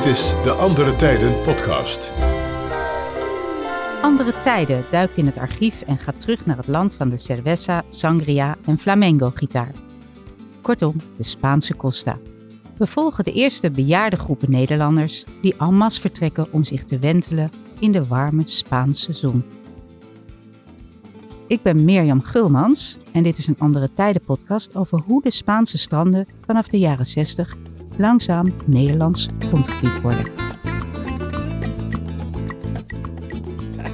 Dit is de Andere Tijden podcast. Andere Tijden duikt in het archief en gaat terug naar het land van de cerveza, sangria en flamenco-gitaar. Kortom, de Spaanse Costa. We volgen de eerste bejaarde groepen Nederlanders die en masse vertrekken om zich te wentelen in de warme Spaanse zon. Ik ben Mirjam Gulmans en dit is een Andere Tijden podcast over hoe de Spaanse stranden vanaf de jaren 60 langzaam Nederlands grondgebied worden.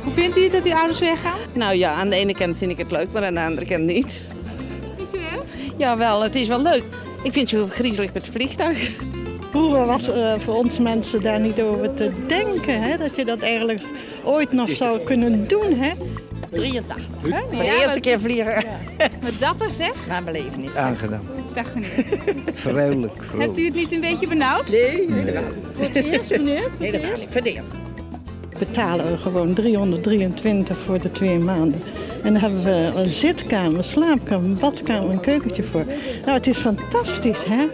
Hoe vindt u het dat uw ouders weggaan? Nou ja, aan de ene kant vind ik het leuk, maar aan de andere kant niet. Niet u erg? Ja, wel, het is wel leuk. Ik vind het zo griezelig met het vliegtuig. Vroeger was uh, voor ons mensen daar niet over te denken, hè? dat je dat eigenlijk ooit nog zou kunnen doen. Hè? 83. Hè? Voor de eerste keer vliegen. Wat dapper zeg. Naar belevenis. Aangenaam. Dag meneer. Vrolijk, Hebt u het niet een beetje benauwd? Nee, Nee. Voor het eerst, meneer? helemaal niet. Voor betalen we gewoon 323 voor de twee maanden. En dan hebben we een zitkamer, een slaapkamer, een badkamer, een keukentje voor. Nou, het is fantastisch, hè?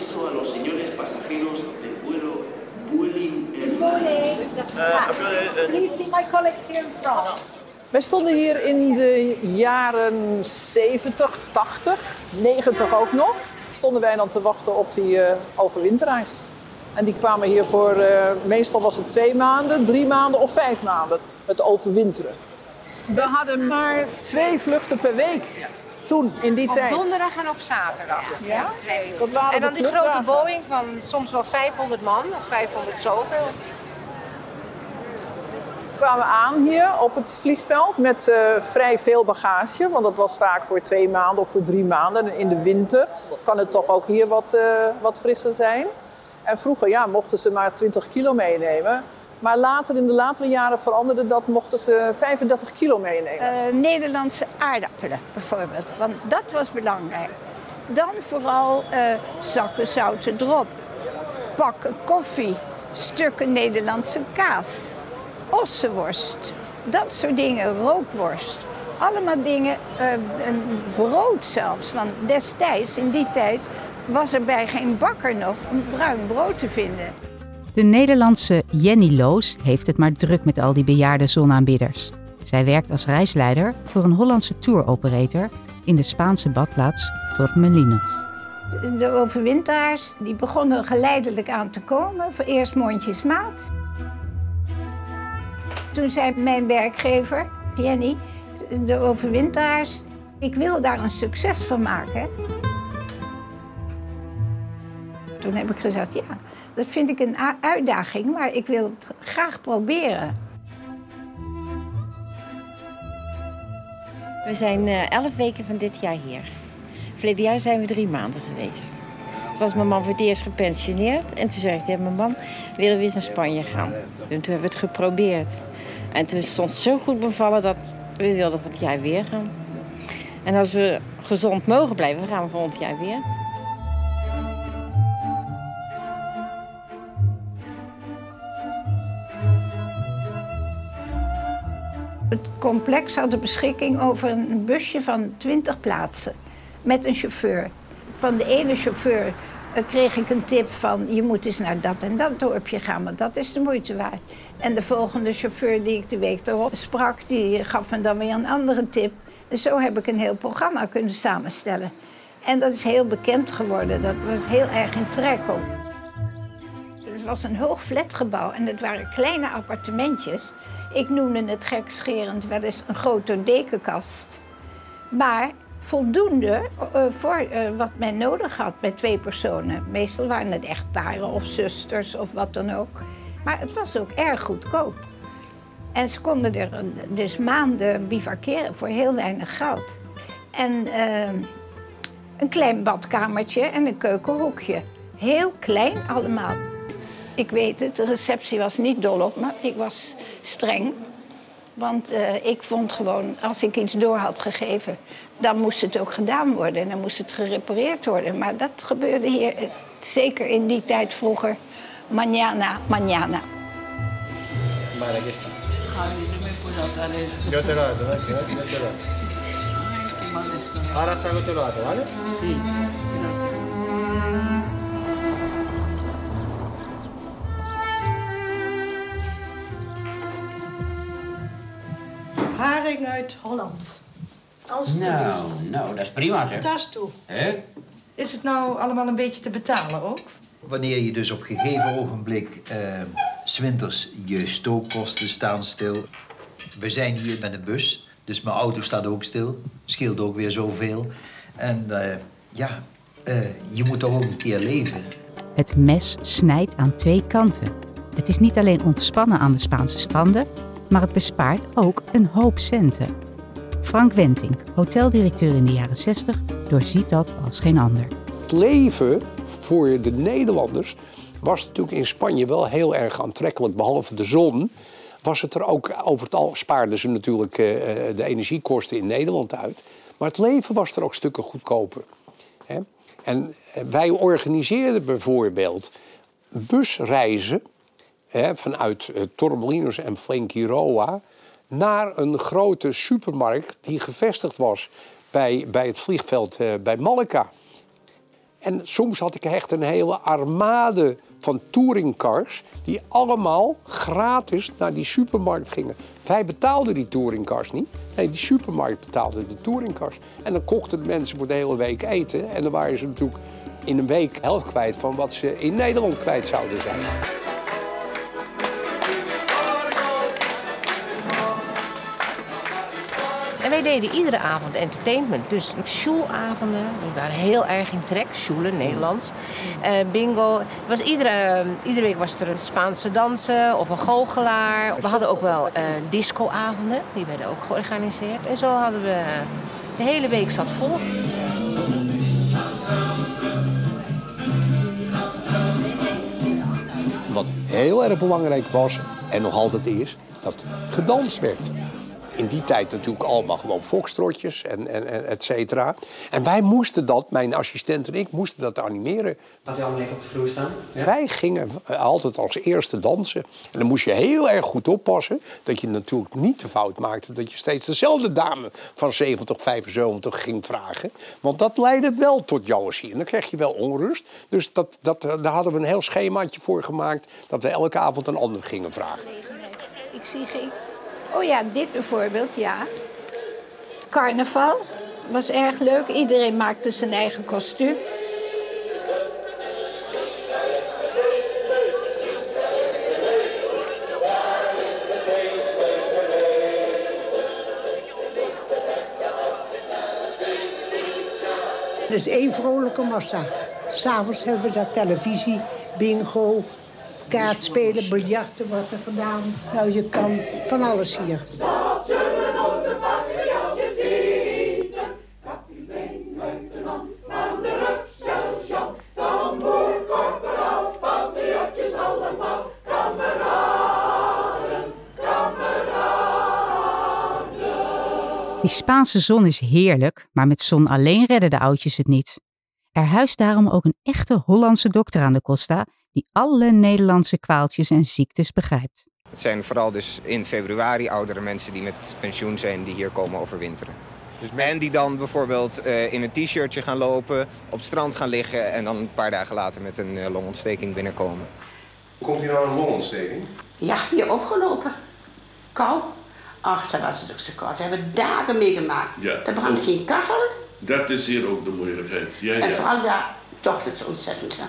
Aviso a los señores pasajeros del vuelo Vueling Airlines. Please see my collection from. Wij stonden hier in de jaren 70, 80, 90 ook nog. Stonden wij dan te wachten op die eh, overwinterreis. En die kwamen hier voor, eh, meestal was het twee maanden, drie maanden of vijf maanden, het overwinteren. We hadden maar twee vluchten per week toen, in die Op tijd. donderdag en op zaterdag. Ja? Twee en dan die grote. Boeing van soms wel 500 man of 500 zoveel. We kwamen aan hier op het vliegveld met eh, vrij veel bagage. Want dat was vaak voor twee maanden of voor drie maanden. En in de winter kan het toch ook hier wat, eh, wat frisser zijn. En vroeger ja, mochten ze maar 20 kilo meenemen. Maar later, in de latere jaren veranderde dat, mochten ze 35 kilo meenemen. Eh, Nederlandse aardappelen bijvoorbeeld, want dat was belangrijk. Dan vooral eh, zakken zoute drop, pakken koffie, stukken Nederlandse kaas, ossenworst, dat soort dingen, rookworst. Allemaal dingen, eh, brood zelfs, want destijds, in die tijd, was er bij geen bakker nog een bruin brood te vinden. De Nederlandse Jenny Loos heeft het maar druk met al die bejaarde zonaanbidders. Zij werkt als reisleider voor een Hollandse tour-operator in de Spaanse badplaats Torremolinos. De overwinteraars die begonnen geleidelijk aan te komen, voor eerst mondjesmaat. Toen zei mijn werkgever, Jenny, de overwinteraars, ik wil daar een succes van maken. Toen heb ik gezegd, ja, dat vind ik een uitdaging, maar ik wil het graag proberen. We zijn eh, elf weken van dit jaar hier. Verleden jaar zijn we drie maanden geweest. Toen was mijn man voor het eerst gepensioneerd. En toen zei ik tegen mijn man, willen we eens naar Spanje gaan? En toen hebben we het geprobeerd. En toen stond het zo goed bevallen dat we wilden van het jaar weer gaan. En als we gezond mogen blijven, gaan we volgend jaar weer. Het complex had de beschikking over een busje van 20 plaatsen met een chauffeur. Van de ene chauffeur eh, kreeg ik een tip van je moet eens naar dat en dat dorpje gaan, want dat is de moeite waard. En de volgende chauffeur die ik de week erop sprak, die gaf me dan weer een andere tip. En zo heb ik een heel programma kunnen samenstellen. En dat is heel bekend geworden, dat was heel erg in trek ook. Het was een hoog flatgebouw en het waren kleine appartementjes. Ik noemde het gekscherend wel eens een grote dekenkast. Maar voldoende eh, voor eh, wat men nodig had bij twee personen. Meestal waren het echtparen of zusters of wat dan ook. Maar het was ook erg goedkoop. En ze konden er dus maanden bivakeren voor heel weinig geld. En eh, een klein badkamertje en een keukenhoekje. Heel klein allemaal. Ik weet het, de receptie was niet dol op me. Ik was streng. Want uh, ik vond gewoon, als ik iets door had gegeven, dan moest het ook gedaan worden. En dan moest het gerepareerd worden. Maar dat gebeurde hier uh, zeker in die tijd vroeger. Mañana, mañana. Me puedo atar esto. Yo te lo ato, yo te lo ato. Ahora salgo te lo ato, ¿vale? Sí. Haring uit Holland. Alsjeblieft. Nou, nou, dat is prima zeg. Tas toe. Hè? Is het nou allemaal een beetje te betalen ook? Wanneer je dus op gegeven ogenblik uh, zwinters je stookkosten staan stil. We zijn hier met een bus, dus mijn auto staat ook stil. Scheelt ook weer zoveel. En uh, ja, uh, je moet toch ook een keer leven. Het mes snijdt aan twee kanten. Het is niet alleen ontspannen aan de Spaanse stranden, maar het bespaart ook een hoop centen. Frank Wentink, hoteldirecteur in de jaren 60, doorziet dat als geen ander. Het leven voor de Nederlanders was natuurlijk in Spanje wel heel erg aantrekkelijk. Behalve de zon was het er ook, over het al spaarden ze natuurlijk uh, de energiekosten in Nederland uit. Maar het leven was er ook stukken goedkoper. En wij organiseerden bijvoorbeeld busreizen vanuit uh, Torremolinos en Fuengirola naar een grote supermarkt die gevestigd was bij, bij het vliegveld uh, bij Malaga. En soms had ik echt een hele armade van touringcars die allemaal gratis naar die supermarkt gingen. Wij betaalden die touringcars niet. Nee, die supermarkt betaalde de touringcars. En dan kochten de mensen voor de hele week eten. En dan waren ze natuurlijk in een week helft kwijt van wat ze in Nederland kwijt zouden zijn. Wij deden iedere avond entertainment. Dus schoolavonden, die waren heel erg in trek. Schoelen, Nederlands. Uh, bingo. Was iedere, iedere week was er een Spaanse dansen of een goochelaar. We hadden ook wel uh, discoavonden. Die werden ook georganiseerd. En zo hadden we... De hele week zat vol. Wat heel erg belangrijk was, en nog altijd is, dat gedanst werd in die tijd natuurlijk allemaal gewoon foxtrotjes en, en, en et cetera. En wij moesten dat, mijn assistent en ik, moesten dat animeren. Had je allemaal even op de vloer staan? Ja? Wij gingen altijd als eerste dansen. En dan moest je heel erg goed oppassen dat je natuurlijk niet de fout maakte... dat je steeds dezelfde dame van 70, 75 ging vragen. Want dat leidde wel tot jaloezie. En dan kreeg je wel onrust. Dus dat, dat, daar hadden we een heel schemaatje voor gemaakt... dat we elke avond een ander gingen vragen. Ik zie geen Oh ja, dit bijvoorbeeld, ja. Carnaval was erg leuk. Iedereen maakte zijn eigen kostuum. Is één vrolijke massa. S'avonds hebben we daar televisie, bingo, kaartspelen, biljarten wordt er gedaan. Nou, je kan van alles hier. Dat zullen onze patriotjes eten. Kapitein, luitenant, van de rugzelsjan. Dan boer, korporaal, patriotjes allemaal. Kameraden, kameraden. Die Spaanse zon is heerlijk, maar met zon alleen redden de oudjes het niet. Er huist daarom ook een echte Hollandse dokter aan de Costa die alle Nederlandse kwaaltjes en ziektes begrijpt. Het zijn vooral dus in februari oudere mensen die met pensioen zijn die hier komen overwinteren. Dus En die dan bijvoorbeeld uh, in een t-shirtje gaan lopen, op het strand gaan liggen en dan een paar dagen later met een uh, longontsteking binnenkomen. Hoe komt hier nou een longontsteking? Ja, hier opgelopen. Kou. Ach, dat was het ook zo koud. Daar hebben we dagen meegemaakt. Ja. Er brandt geen kachel. Dat is hier ook de moeilijkheid. Ja, en ja. vooral daar toch het ontzettend. Hè.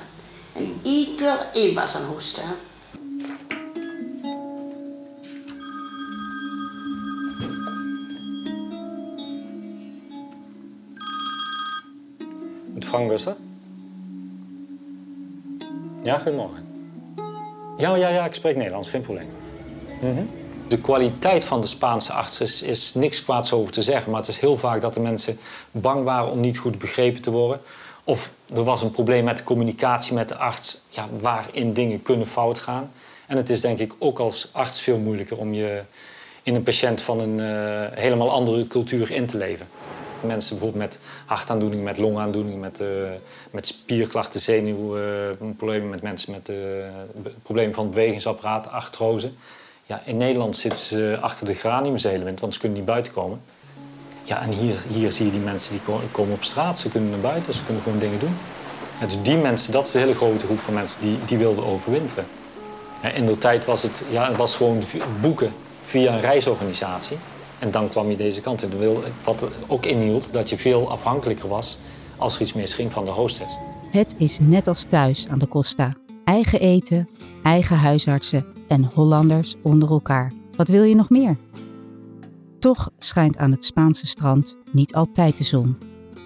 En iedereen was aan hoesten. Met Frank? Ja, goedemorgen. Ja, ja, ja, ik spreek Nederlands, geen probleem. -hmm. De kwaliteit van de Spaanse artsen is, is niks kwaads over te zeggen. Maar het is heel vaak dat de mensen bang waren om niet goed begrepen te worden. Of er was een probleem met de communicatie met de arts, ja, waarin dingen kunnen fout gaan. En het is denk ik ook als arts veel moeilijker om je in een patiënt van een helemaal andere cultuur in te leven. Mensen bijvoorbeeld met hartaandoeningen, met longaandoeningen, met, uh, met spierklachten, zenuwproblemen, met mensen met problemen van het bewegingsapparaat, artrose. Ja, in Nederland zitten ze achter de granium want ze kunnen niet buiten komen. Ja, en hier, hier zie je die mensen die komen op straat. Ze kunnen naar buiten, ze kunnen gewoon dingen doen. dus die mensen, dat is de hele grote groep van mensen die, die wilden overwinteren. in de tijd was het, ja, het was gewoon boeken via een reisorganisatie. En dan kwam je deze kant in. Wat ook inhield dat je veel afhankelijker was als er iets misging van de hostess. Het is net als thuis aan de Costa. Eigen eten, eigen huisartsen en Hollanders onder elkaar. Wat wil je nog meer? Toch schijnt aan het Spaanse strand niet altijd de zon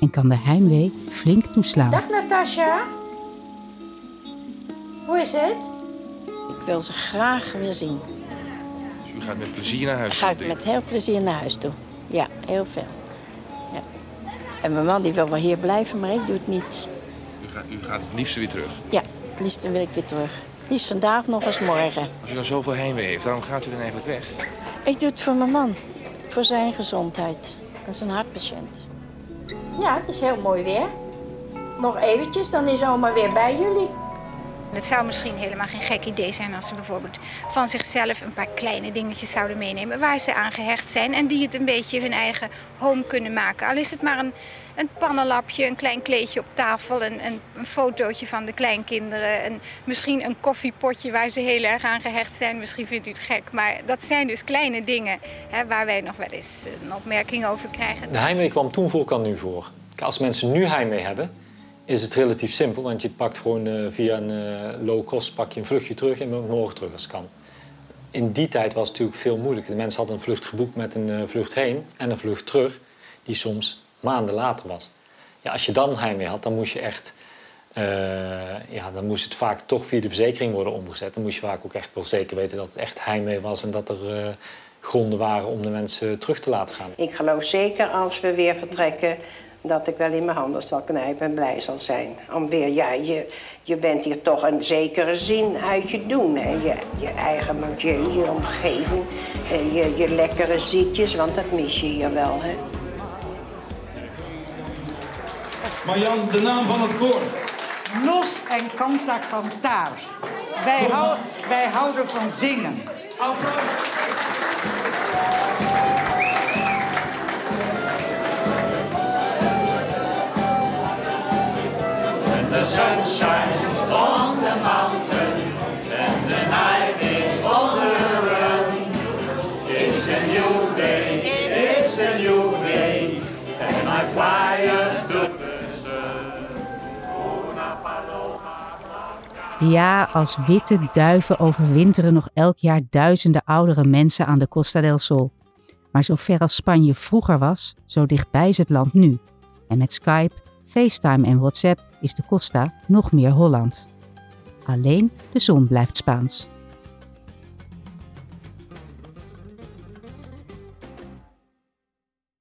en kan de heimwee flink toeslaan. Dag Natasja. Hoe is het? Ik wil ze graag weer zien. u gaat met plezier naar huis toe? Ga ik met heel plezier naar huis toe. Ja, heel veel. Ja. En mijn man die wil wel hier blijven, maar ik doe het niet. U gaat, u gaat het liefst weer terug? Ja, het liefst wil ik weer terug. Liefst vandaag nog als morgen. Als u dan zoveel heimwee heeft, waarom gaat u dan eigenlijk weg? Ik doe het voor mijn man voor zijn gezondheid. Dat is een hartpatiënt. Ja, het is heel mooi weer. Nog eventjes, dan is oma weer bij jullie. Het zou misschien helemaal geen gek idee zijn als ze bijvoorbeeld van zichzelf een paar kleine dingetjes zouden meenemen waar ze aan gehecht zijn en die het een beetje hun eigen home kunnen maken. Al is het maar een, een pannenlapje, een klein kleedje op tafel, een, een, een fotootje van de kleinkinderen, een, misschien een koffiepotje waar ze heel erg aan gehecht zijn. Misschien vindt u het gek, maar dat zijn dus kleine dingen hè, waar wij nog wel eens een opmerking over krijgen. De heimwee kwam toen voor, kan nu voor. Als mensen nu heimwee hebben, is het relatief simpel. Want je pakt gewoon uh, via een uh, low cost pak je een vluchtje terug en morgen terug als het kan. In die tijd was het natuurlijk veel moeilijker. De mensen hadden een vlucht geboekt met een uh, vlucht heen en een vlucht terug, die soms maanden later was. Ja, als je dan heimwee had, dan moest je echt. ja, dan moest het vaak toch via de verzekering worden omgezet. Dan moest je vaak ook echt wel zeker weten dat het echt heimwee was en dat er gronden waren om de mensen terug te laten gaan. Ik geloof zeker als we weer vertrekken dat ik wel in mijn handen zal knijpen en blij zal zijn. Om weer, ja, je, je bent hier toch een zekere zin uit je doen. Hè? Je, je eigen milieu, je omgeving, je, je lekkere zitjes, want dat mis je hier wel. Hè? Marjan, de naam van het koor. Los en canta cantar. Wij, hou, wij houden van zingen. Applaus. The shines on the mountain and night is on the. Ja, als witte duiven overwinteren nog elk jaar duizenden oudere mensen aan de Costa del Sol. Maar zo ver als Spanje vroeger was, zo dichtbij is het land nu. En met Skype, FaceTime en WhatsApp is de Costa nog meer Holland. Alleen de zon blijft Spaans.